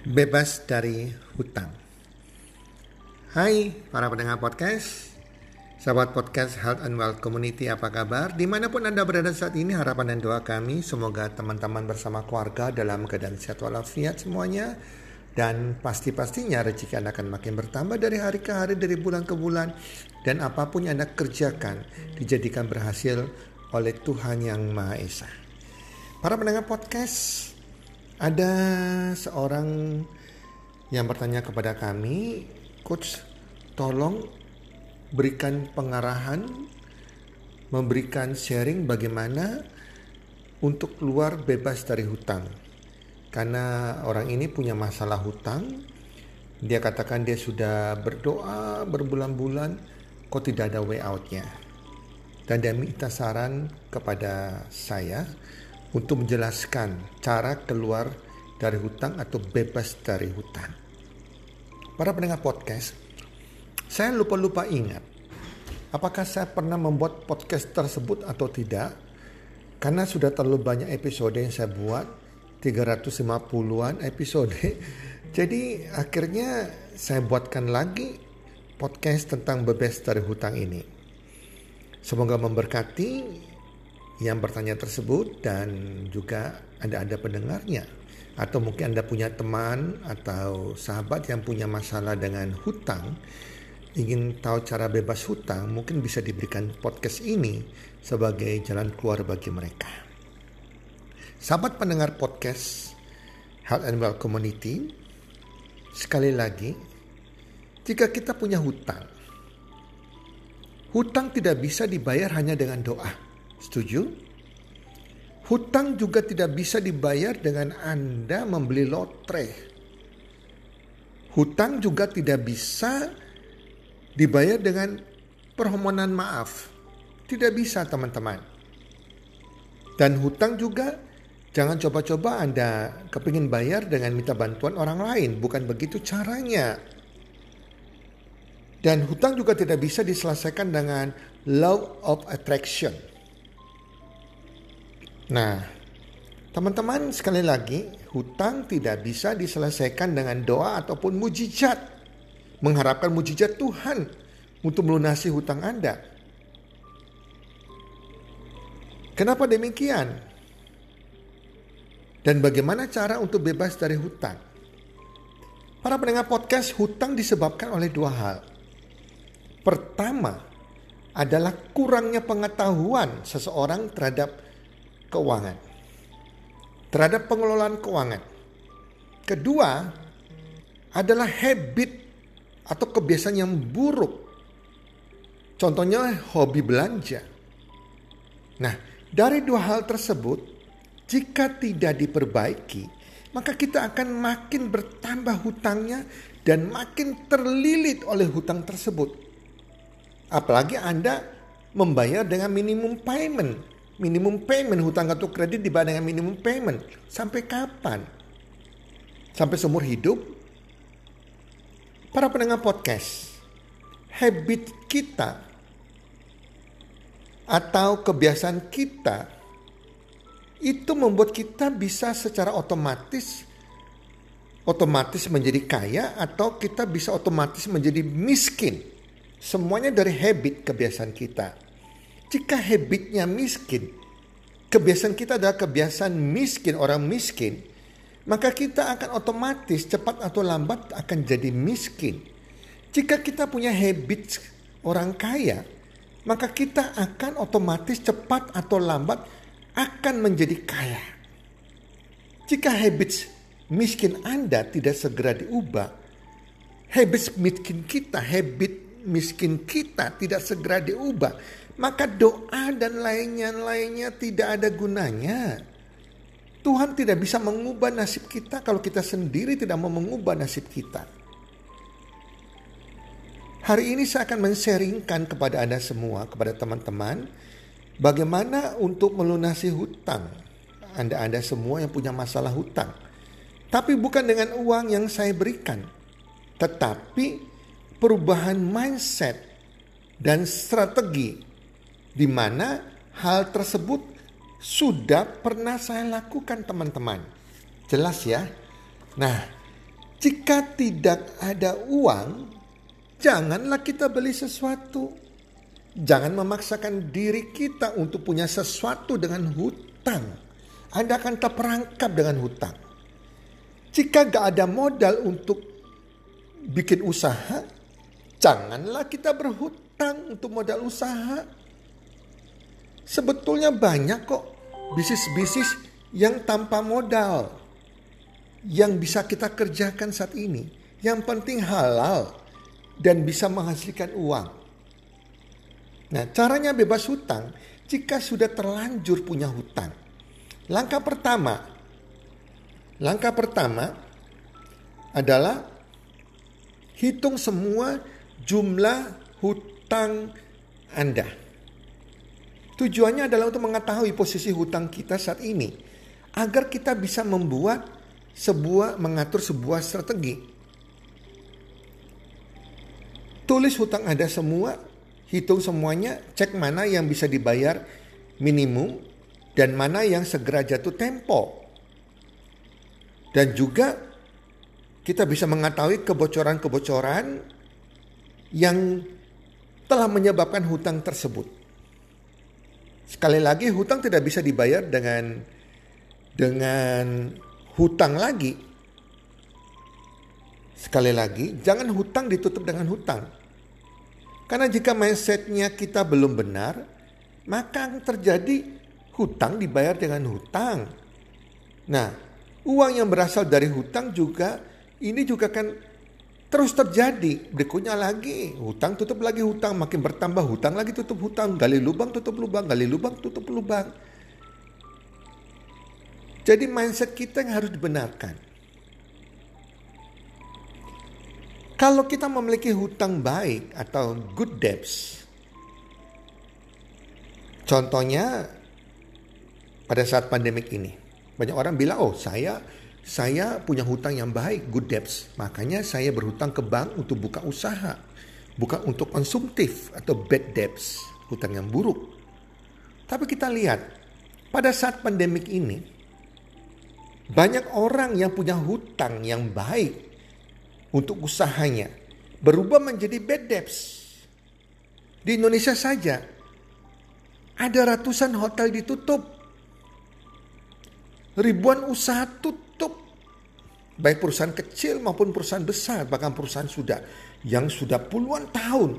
Bebas dari hutang. Hai para pendengar podcast, sahabat podcast Health and Wealth Community apa kabar? Di mana pun Anda berada saat ini harapan dan doa kami semoga teman-teman bersama keluarga dalam keadaan sehat walafiat semuanya dan pasti-pastinya rezeki Anda akan makin bertambah dari hari ke hari, dari bulan ke bulan dan apa pun yang Anda kerjakan dijadikan berhasil oleh Tuhan Yang Maha Esa. Para pendengar podcast, ada seorang yang bertanya kepada kami, Coach, tolong berikan pengarahan, memberikan sharing bagaimana untuk keluar bebas dari hutang. Karena orang ini punya masalah hutang, dia katakan dia sudah berdoa berbulan-bulan, kok tidak ada way out-nya. Dan dia minta saran kepada saya untuk menjelaskan cara keluar dari hutang atau bebas dari hutang. Para pendengar podcast, saya lupa-lupa ingat apakah saya pernah membuat podcast tersebut atau tidak? Karena sudah terlalu banyak episode yang saya buat 350-an episode. Jadi akhirnya saya buatkan lagi podcast tentang bebas dari hutang ini. Semoga memberkati yang bertanya tersebut dan juga Anda ada pendengarnya atau mungkin Anda punya teman atau sahabat yang punya masalah dengan hutang ingin tahu cara bebas hutang mungkin bisa diberikan podcast ini sebagai jalan keluar bagi mereka. Sahabat pendengar podcast Health and Well Community, sekali lagi, jika kita punya hutang, hutang tidak bisa dibayar hanya dengan doa Setuju? Hutang juga tidak bisa dibayar dengan Anda membeli lotre. Hutang juga tidak bisa dibayar dengan permohonan maaf. Tidak bisa teman-teman. Dan hutang juga jangan coba-coba Anda kepingin bayar dengan minta bantuan orang lain. Bukan begitu caranya. Dan hutang juga tidak bisa diselesaikan dengan law of attraction Nah, teman-teman sekali lagi, hutang tidak bisa diselesaikan dengan doa ataupun mujizat. Mengharapkan mujizat Tuhan untuk melunasi hutang Anda. Kenapa demikian? Dan bagaimana cara untuk bebas dari hutang? Para pendengar podcast, hutang disebabkan oleh dua hal. Pertama adalah kurangnya pengetahuan seseorang terhadap keuangan, terhadap pengelolaan keuangan. Kedua adalah habit atau kebiasaan yang buruk. Contohnya hobi belanja. Nah, dari dua hal tersebut, jika tidak diperbaiki, maka kita akan makin bertambah hutangnya dan makin terlilit oleh hutang tersebut. Apalagi Anda membayar dengan minimum payment minimum payment hutang kartu kredit dibayar dengan minimum payment sampai kapan? Sampai seumur hidup? Para pendengar podcast, habit kita atau kebiasaan kita itu membuat kita bisa secara otomatis otomatis menjadi kaya atau kita bisa otomatis menjadi miskin. Semuanya dari habit kebiasaan kita. Jika habitnya miskin, kebiasaan kita adalah kebiasaan miskin, orang miskin, maka kita akan otomatis cepat atau lambat akan jadi miskin. Jika kita punya habit orang kaya, maka kita akan otomatis cepat atau lambat akan menjadi kaya. Jika habit miskin Anda tidak segera diubah, habit miskin kita, habit miskin kita tidak segera diubah, maka doa dan lainnya-lainnya tidak ada gunanya. Tuhan tidak bisa mengubah nasib kita kalau kita sendiri tidak mau mengubah nasib kita. Hari ini saya akan men-sharingkan kepada Anda semua, kepada teman-teman, bagaimana untuk melunasi hutang. Anda-anda semua yang punya masalah hutang. Tapi bukan dengan uang yang saya berikan. Tetapi perubahan mindset dan strategi di mana hal tersebut sudah pernah saya lakukan teman-teman. Jelas ya? Nah, Jika tidak ada uang, janganlah kita beli sesuatu. Jangan memaksakan diri kita untuk punya sesuatu dengan hutang. Anda akan terperangkap dengan hutang. Jika gak ada modal untuk bikin usaha, janganlah kita berhutang untuk modal usaha. Sebetulnya banyak kok bisnis-bisnis yang tanpa modal yang bisa kita kerjakan saat ini. Yang penting halal dan bisa menghasilkan uang. Nah, caranya bebas hutang jika sudah terlanjur punya hutang. Langkah pertama, langkah pertama adalah hitung semua jumlah hutang Anda. Tujuannya adalah untuk mengetahui posisi hutang kita saat ini agar kita bisa membuat sebuah mengatur sebuah strategi. Tulis hutang Anda semua hitung semuanya, cek mana yang bisa dibayar minimum dan mana yang segera jatuh tempo. Dan juga kita bisa mengetahui kebocoran-kebocoran yang telah menyebabkan hutang tersebut. Sekali lagi hutang tidak bisa dibayar dengan dengan hutang lagi. Sekali lagi, jangan hutang ditutup dengan hutang karena jika mindsetnya kita belum benar, maka terjadi hutang dibayar dengan hutang. Nah, uang yang berasal dari hutang juga ini juga kan terus terjadi. Berikutnya lagi, hutang tutup lagi hutang, makin bertambah hutang lagi tutup hutang, gali lubang tutup lubang, gali lubang tutup lubang. Jadi mindset kita yang harus dibenarkan. Kalau kita memiliki hutang baik atau good debts, contohnya pada saat pandemik ini, banyak orang bilang, oh saya saya punya hutang yang baik, good debts, makanya saya berhutang ke bank untuk buka usaha, bukan untuk konsumtif atau bad debts, hutang yang buruk. Tapi kita lihat, pada saat pandemik ini, banyak orang yang punya hutang yang baik untuk usahanya berubah menjadi bad debts. Di Indonesia saja ada ratusan hotel ditutup. Ribuan usaha tutup. Baik perusahaan kecil maupun perusahaan besar, bahkan perusahaan sudah yang sudah puluhan tahun.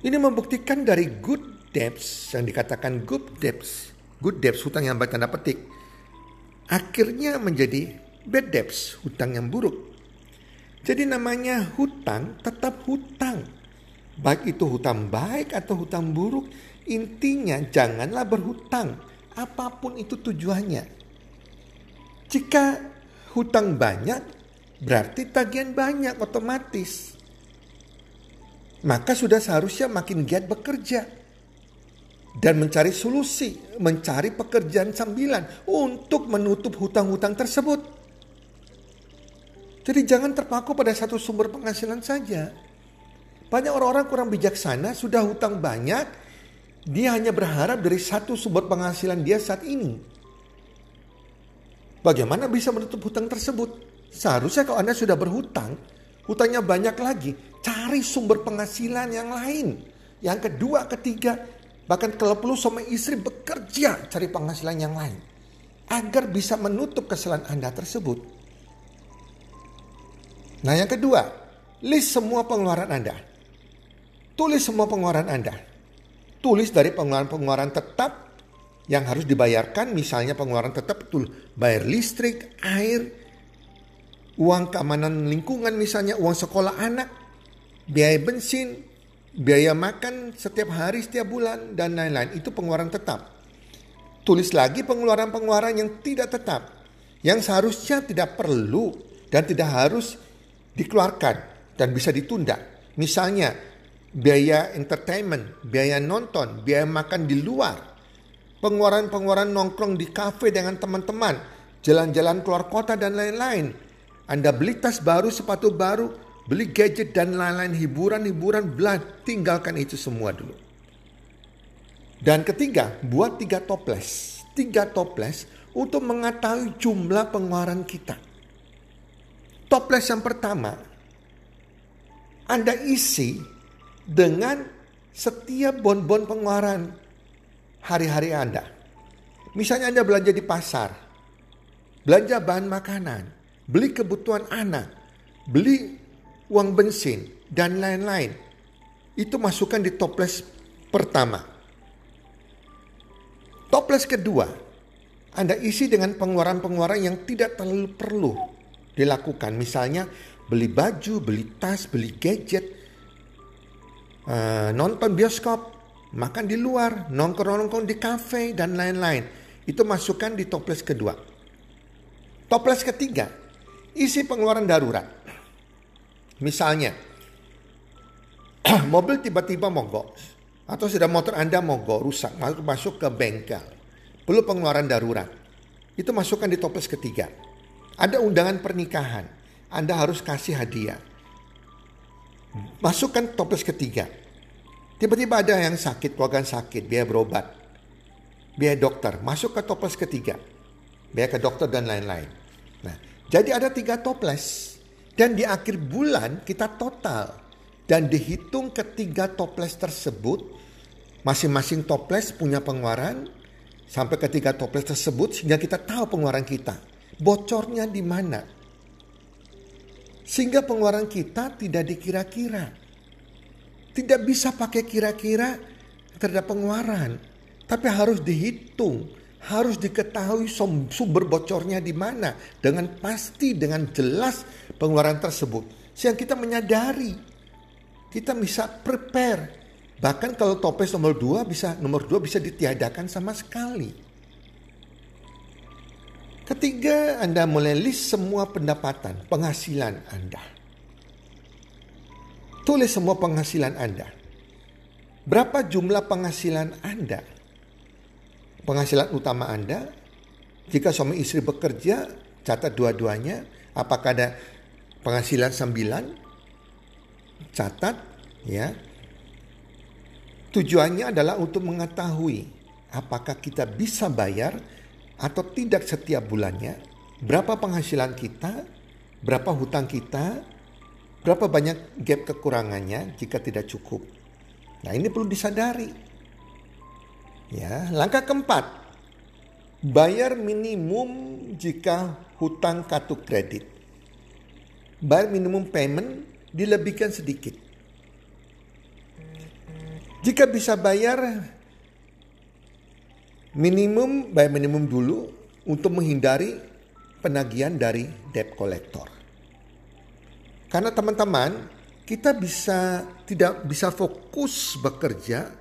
Ini membuktikan dari good debts yang dikatakan good debts, good debts hutang yang tanda petik, akhirnya menjadi bad debts, hutang yang buruk. Jadi namanya hutang tetap hutang. Baik itu hutang baik atau hutang buruk, intinya janganlah berhutang. Apa pun itu tujuannya. Jika hutang banyak, berarti tagihan banyak otomatis. Maka sudah seharusnya makin giat bekerja dan mencari solusi, mencari pekerjaan sambilan untuk menutup hutang-hutang tersebut. Jadi jangan terpaku pada satu sumber penghasilan saja. Banyak orang-orang kurang bijaksana, sudah hutang banyak, dia hanya berharap dari satu sumber penghasilan dia saat ini. Bagaimana bisa menutup hutang tersebut? Seharusnya kalau Anda sudah berhutang, hutangnya banyak lagi, cari sumber penghasilan yang lain. Yang kedua, ketiga, bahkan kalau perlu sama istri bekerja cari penghasilan yang lain. Agar bisa menutup kesalahan Anda tersebut. Nah yang kedua, list semua pengeluaran Anda. Tulis semua pengeluaran Anda. Tulis dari pengeluaran-pengeluaran tetap yang harus dibayarkan. Misalnya pengeluaran tetap itu bayar listrik, air, uang keamanan lingkungan misalnya, uang sekolah anak, biaya bensin, biaya makan setiap hari, setiap bulan, dan lain-lain. Itu pengeluaran tetap. Tulis lagi pengeluaran-pengeluaran yang tidak tetap. Yang seharusnya tidak perlu dan tidak harus dikeluarkan dan bisa ditunda. Misalnya biaya entertainment, biaya nonton, biaya makan di luar, pengeluaran-pengeluaran nongkrong di kafe dengan teman-teman, jalan-jalan keluar kota dan lain-lain. Anda beli tas baru, sepatu baru, beli gadget dan lain-lain, hiburan-hiburan, belah, tinggalkan itu semua dulu. Dan ketiga, buat tiga toples. Tiga toples untuk mengetahui jumlah pengeluaran kita. toples yang pertama Anda isi dengan setiap bon-bon pengeluaran hari-hari Anda. Misalnya Anda belanja di pasar, belanja bahan makanan, beli kebutuhan anak, beli uang bensin, dan lain-lain. Itu masukkan di toples pertama. Toples kedua, Anda isi dengan pengeluaran-pengeluaran yang tidak terlalu perlu dilakukan. Misalnya beli baju, beli tas, beli gadget, uh, nonton bioskop, makan di luar, nongkrong-nongkrong di kafe, dan lain-lain. Itu masukkan di toples kedua. Toples ketiga, isi pengeluaran darurat. Misalnya, mobil tiba-tiba mogok, atau sudah motor Anda mogok, rusak, masuk ke bengkel. Perlu pengeluaran darurat. Itu masukkan di toples ketiga. Ada undangan pernikahan, Anda harus kasih hadiah. Masukkan toples ketiga. Tiba-tiba ada yang sakit, keluarga sakit, biaya berobat. Biaya dokter, masuk ke toples ketiga. Biaya ke dokter dan lain-lain. Nah, jadi ada tiga toples. Dan di akhir bulan kita total. Dan dihitung ketiga toples tersebut. Masing-masing toples punya pengeluaran. Sampai ketiga toples tersebut sehingga kita tahu pengeluaran kita. Bocornya di mana. Sehingga pengeluaran kita tidak dikira-kira. Tidak bisa pakai kira-kira terhadap pengeluaran. Tapi harus dihitung harus diketahui sumber bocornya di mana dengan pasti dengan jelas pengeluaran tersebut. Sehingga kita menyadari kita bisa prepare. Bahkan kalau topes nomor dua bisa nomor dua bisa ditiadakan sama sekali. Ketiga Anda mulai list semua pendapatan penghasilan Anda tulis semua penghasilan Anda berapa jumlah penghasilan Anda penghasilan utama Anda. Jika suami istri bekerja, catat dua-duanya. Apakah ada penghasilan sembilan? Catat, ya. Tujuannya adalah untuk mengetahui apakah kita bisa bayar atau tidak setiap bulannya, berapa penghasilan kita, berapa hutang kita, berapa banyak gap kekurangannya jika tidak cukup. Nah, ini perlu disadari. Ya, langkah keempat, bayar minimum jika hutang kartu kredit. Bayar minimum payment dilebihkan sedikit. Jika bisa bayar minimum, bayar minimum dulu untuk menghindari penagihan dari debt collector. Karena teman-teman, kita bisa tidak bisa fokus bekerja,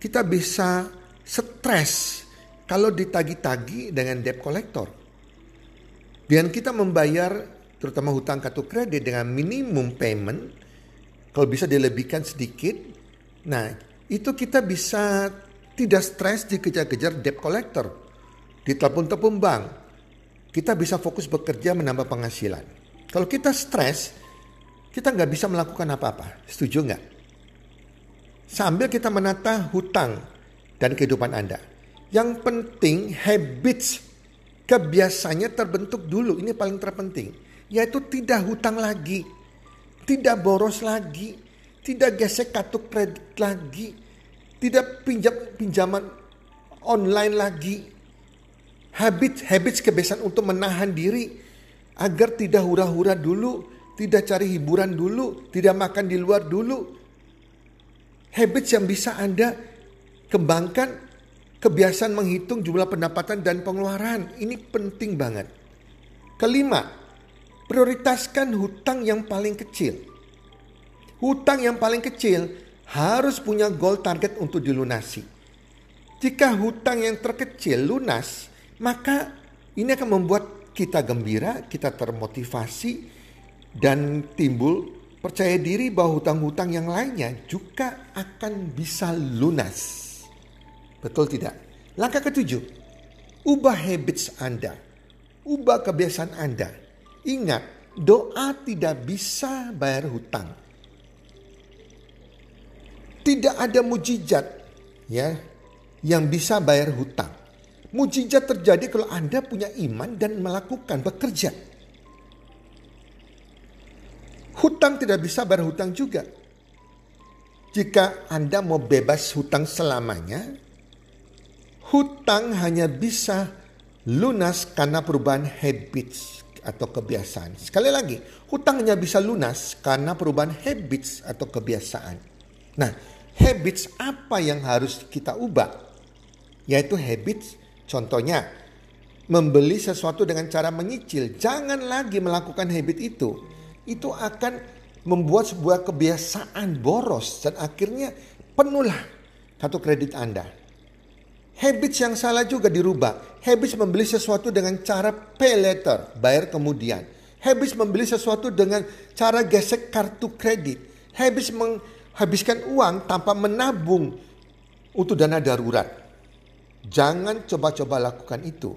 kita bisa stres kalau ditagi-tagi dengan debt collector. Dengan kita membayar terutama hutang kartu kredit dengan minimum payment, kalau bisa dilebihkan sedikit, nah itu kita bisa tidak stres dikejar-kejar debt collector. Di telepon-telepon bank, kita bisa fokus bekerja menambah penghasilan. Kalau kita stres, kita nggak bisa melakukan apa-apa. Setuju nggak? Sambil kita menata hutang dan kehidupan Anda. Yang penting habits kebiasaannya terbentuk dulu. Ini paling terpenting. Yaitu tidak hutang lagi. Tidak boros lagi. Tidak gesek kartu kredit lagi. Tidak pinjam pinjaman online lagi. Habit habits kebiasaan untuk menahan diri agar tidak hura-hura dulu, tidak cari hiburan dulu, tidak makan di luar dulu. Habits yang bisa Anda Kembangkan kebiasaan menghitung jumlah pendapatan dan pengeluaran. Ini penting banget. Kelima, prioritaskan hutang yang paling kecil. Hutang yang paling kecil harus punya goal target untuk dilunasi. Jika hutang yang terkecil lunas, maka ini akan membuat kita gembira, kita termotivasi, dan timbul percaya diri bahwa hutang-hutang yang lainnya juga akan bisa lunas. Betul tidak? Langkah ketujuh, ubah habits Anda. Ubah kebiasaan Anda. Ingat, doa tidak bisa bayar hutang. Tidak ada mujizat ya yang bisa bayar hutang. Mujizat terjadi kalau Anda punya iman dan melakukan bekerja. Hutang tidak bisa berhutang juga. Jika Anda mau bebas hutang selamanya, hutang hanya bisa lunas karena perubahan habits atau kebiasaan. Sekali lagi, hutang hanya bisa lunas karena perubahan habits atau kebiasaan. Nah, habits apa yang harus kita ubah? Yaitu habits, contohnya membeli sesuatu dengan cara menyicil. Jangan lagi melakukan habit itu. Itu akan membuat sebuah kebiasaan boros dan akhirnya penuhlah kartu kredit Anda. Habits yang salah juga dirubah. Habits membeli sesuatu dengan cara pay later, bayar kemudian. Habits membeli sesuatu dengan cara gesek kartu kredit. Habits menghabiskan uang tanpa menabung untuk dana darurat. Jangan coba-coba lakukan itu.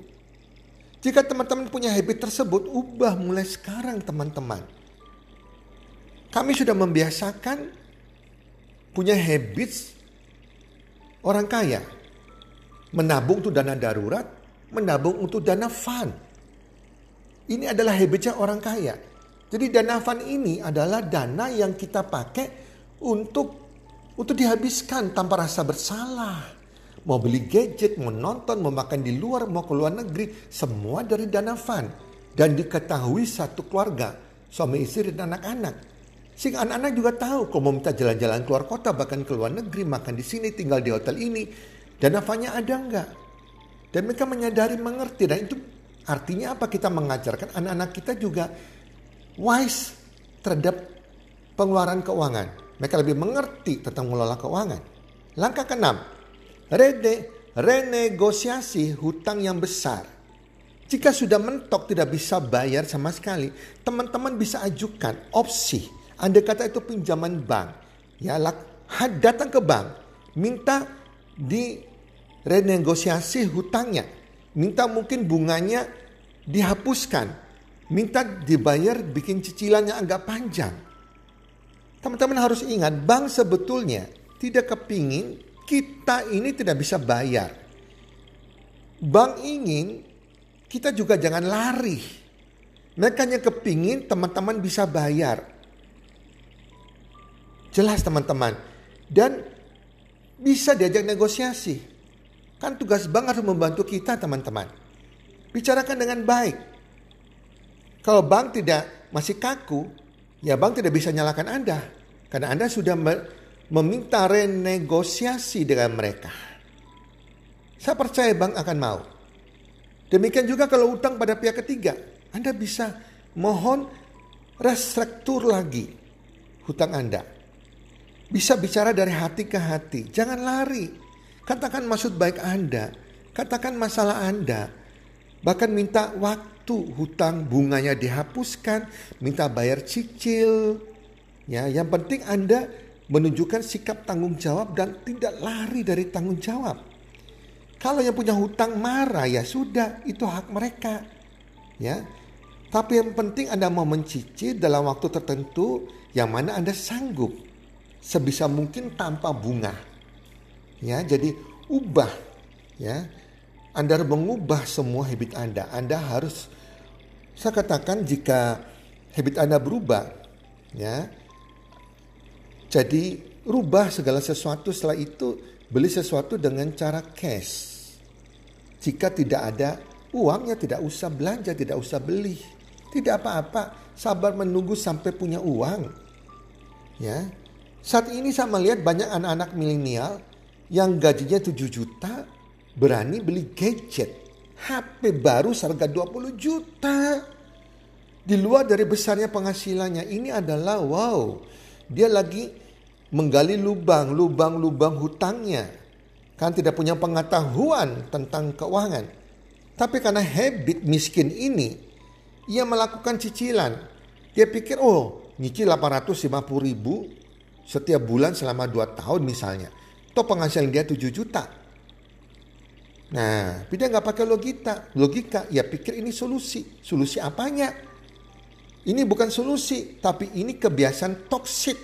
Jika teman-teman punya habit tersebut, ubah mulai sekarang teman-teman. Kami sudah membiasakan punya habits orang kaya. Menabung untuk dana darurat, menabung untuk dana fun. Ini adalah habitnya orang kaya. Jadi dana fun ini adalah dana yang kita pakai untuk untuk dihabiskan tanpa rasa bersalah. Mau beli gadget, mau nonton, mau makan di luar, mau ke luar negeri, semua dari dana fun. Dan diketahui satu keluarga, suami istri dan anak-anak. Sehingga anak-anak juga tahu kalau mau minta jalan-jalan keluar kota bahkan ke luar negeri makan di sini tinggal di hotel ini dan nafanya ada enggak. Dan mereka menyadari mengerti dan itu artinya apa kita mengajarkan anak-anak kita juga wise terhadap pengeluaran keuangan. Mereka lebih mengerti tentang mengelola keuangan. Langkah keenam, rene, renegosiasi hutang yang besar. Jika sudah mentok tidak bisa bayar sama sekali, teman-teman bisa ajukan opsi anda kata itu pinjaman bank. Ya, datang ke bank, minta di renegosiasi hutangnya. Minta mungkin bunganya dihapuskan. Minta dibayar bikin cicilannya agak panjang. Teman-teman harus ingat, bank sebetulnya tidak kepingin kita ini tidak bisa bayar. Bank ingin kita juga jangan lari. Mereka hanya kepingin teman-teman bisa bayar. Jelas teman-teman. Dan bisa diajak negosiasi. Kan tugas bank harus membantu kita teman-teman. Bicarakan dengan baik. Kalau bank tidak masih kaku, ya bank tidak bisa nyalakan Anda. Karena Anda sudah meminta renegosiasi dengan mereka. Saya percaya bank akan mau. Demikian juga kalau utang pada pihak ketiga. Anda bisa mohon restruktur lagi hutang Anda. Bisa bicara dari hati ke hati. Jangan lari. Katakan maksud baik Anda. Katakan masalah Anda. Bahkan minta waktu hutang bunganya dihapuskan. Minta bayar cicil. Ya, yang penting Anda menunjukkan sikap tanggung jawab dan tidak lari dari tanggung jawab. Kalau yang punya hutang marah ya sudah, itu hak mereka. Ya. Tapi yang penting Anda mau mencicil dalam waktu tertentu yang mana Anda sanggup sebisa mungkin tanpa bunga. Ya, jadi ubah ya. Anda harus mengubah semua habit Anda. Anda harus saya katakan jika habit Anda berubah ya. Jadi rubah segala sesuatu setelah itu beli sesuatu dengan cara cash. Jika tidak ada uangnya tidak usah belanja, tidak usah beli. Tidak apa-apa, sabar menunggu sampai punya uang. Ya, saat ini saya melihat banyak anak-anak milenial yang gajinya 7 juta berani beli gadget. HP baru seharga 20 juta. Di luar dari besarnya penghasilannya ini adalah wow. Dia lagi menggali lubang, lubang-lubang hutangnya. Kan tidak punya pengetahuan tentang keuangan. Tapi karena habit miskin ini, ia melakukan cicilan. Dia pikir, oh nyicil 850 ribu, setiap bulan selama 2 tahun misalnya. Toh penghasilan dia 7 juta. Nah, dia nggak pakai logika. Logika, ya pikir ini solusi. Solusi apanya? Ini bukan solusi, tapi ini kebiasaan toksik.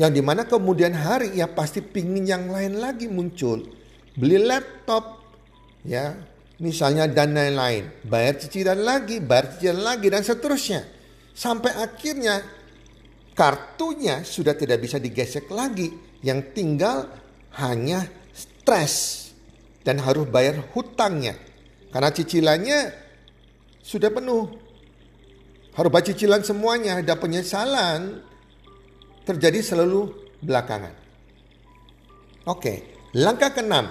Yang di mana kemudian hari ya pasti pingin yang lain lagi muncul. Beli laptop, ya misalnya dan lain-lain. Bayar cicilan lagi, bayar cicilan lagi dan seterusnya. Sampai akhirnya kartunya sudah tidak bisa digesek lagi. Yang tinggal hanya stres dan harus bayar hutangnya. Karena cicilannya sudah penuh. Harus bayar cicilan semuanya dan penyesalan terjadi selalu belakangan. Oke, langkah keenam.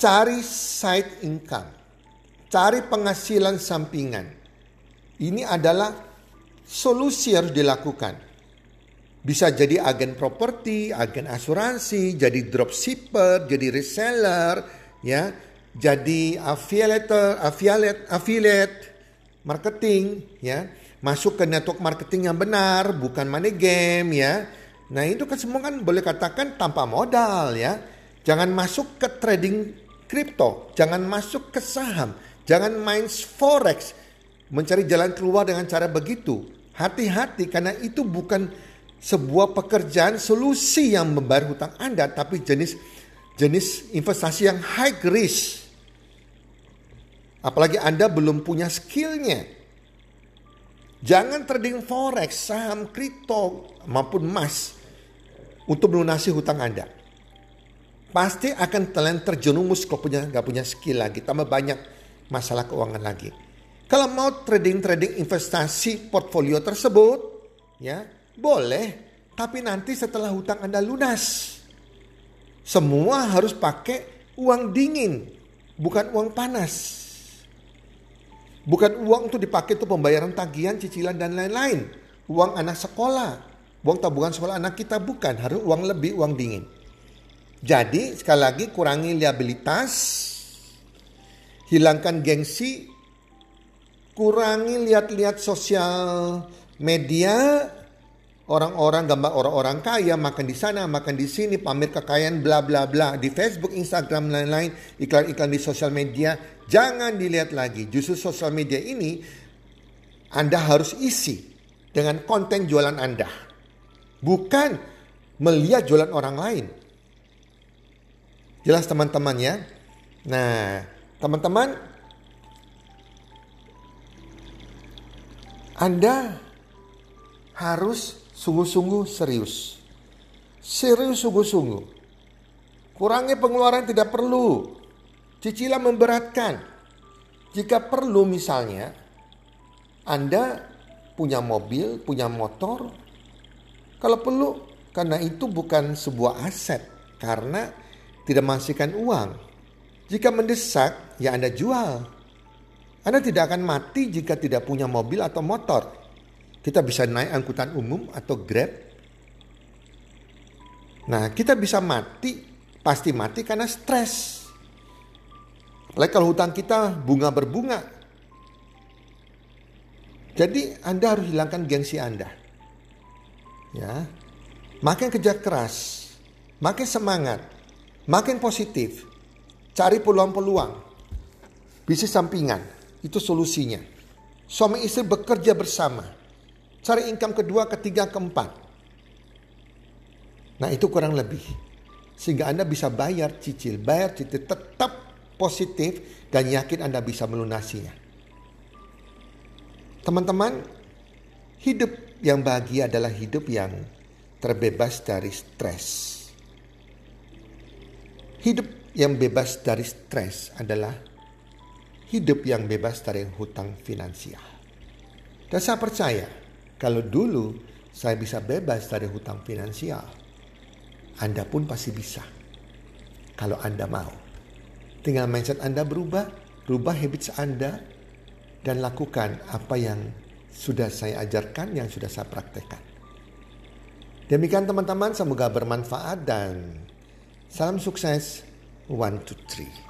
Cari side income. Cari penghasilan sampingan. Ini adalah solusi harus dilakukan. Bisa jadi agen properti, agen asuransi, jadi dropshipper, jadi reseller, ya, jadi affiliate, affiliate, affiliate marketing, ya, masuk ke network marketing yang benar, bukan money game, ya. Nah itu kan semua kan boleh katakan tanpa modal, ya. Jangan masuk ke trading kripto, jangan masuk ke saham, jangan main forex, mencari jalan keluar dengan cara begitu. Hati-hati karena itu bukan sebuah pekerjaan solusi yang membayar hutang Anda, tapi jenis jenis investasi yang high risk. Apalagi Anda belum punya skillnya. Jangan trading forex, saham, kripto maupun emas untuk melunasi hutang Anda. Pasti akan kalian terjerumus kalau punya nggak punya skill lagi, tambah banyak masalah keuangan lagi. Kalau mau trading-trading investasi portfolio tersebut, ya boleh, tapi nanti setelah hutang Anda lunas. Semua harus pakai uang dingin, bukan uang panas. Bukan uang untuk dipakai untuk pembayaran tagihan, cicilan dan lain-lain. Uang anak sekolah, uang tabungan sekolah anak kita bukan, harus uang lebih, uang dingin. Jadi sekali lagi kurangi liabilitas, hilangkan gengsi, kurangi lihat-lihat sosial media. Orang-orang gambar orang-orang kaya makan di sana makan di sini pamer kekayaan bla bla bla. Di Facebook Instagram lain-lain iklan-iklan di sosial media. Jangan dilihat lagi. Justru sosial media ini Anda harus isi dengan konten jualan Anda. Bukan melihat jualan orang lain. Jelas teman-teman ya? Nah teman-teman Anda harus sungguh-sungguh serius. Serius sungguh-sungguh. Kurangi pengeluaran tidak perlu. Cicilan memberatkan. Jika perlu misalnya, Anda punya mobil, punya motor. Kalau perlu, karena itu bukan sebuah aset. Karena tidak menghasilkan uang. Jika mendesak, ya Anda jual anda tidak akan mati jika tidak punya mobil atau motor. Kita bisa naik angkutan umum atau Grab. Nah, kita bisa mati, pasti mati karena stres. Apalagi kalau hutang kita bunga berbunga. Jadi Anda harus hilangkan gengsi Anda. Ya. Makin kerja keras, makin semangat, makin positif. Cari peluang-peluang. Bisnis sampingan itu solusinya. Suami istri bekerja bersama. Cari income kedua, ketiga, keempat. Nah itu kurang lebih. Sehingga Anda bisa bayar cicil. Bayar cicil tetap positif dan yakin Anda bisa melunasinya. Teman-teman, hidup yang bahagia adalah hidup yang terbebas dari stres. Hidup yang bebas dari stres adalah hidup yang bebas dari hutang finansial. Dan saya percaya kalau dulu saya bisa bebas dari hutang finansial, Anda pun pasti bisa. Kalau Anda mau. Tinggal mindset Anda berubah, rubah habits Anda, dan lakukan apa yang sudah saya ajarkan, yang sudah saya praktekkan. Demikian teman-teman, semoga bermanfaat dan salam sukses. One, two, three.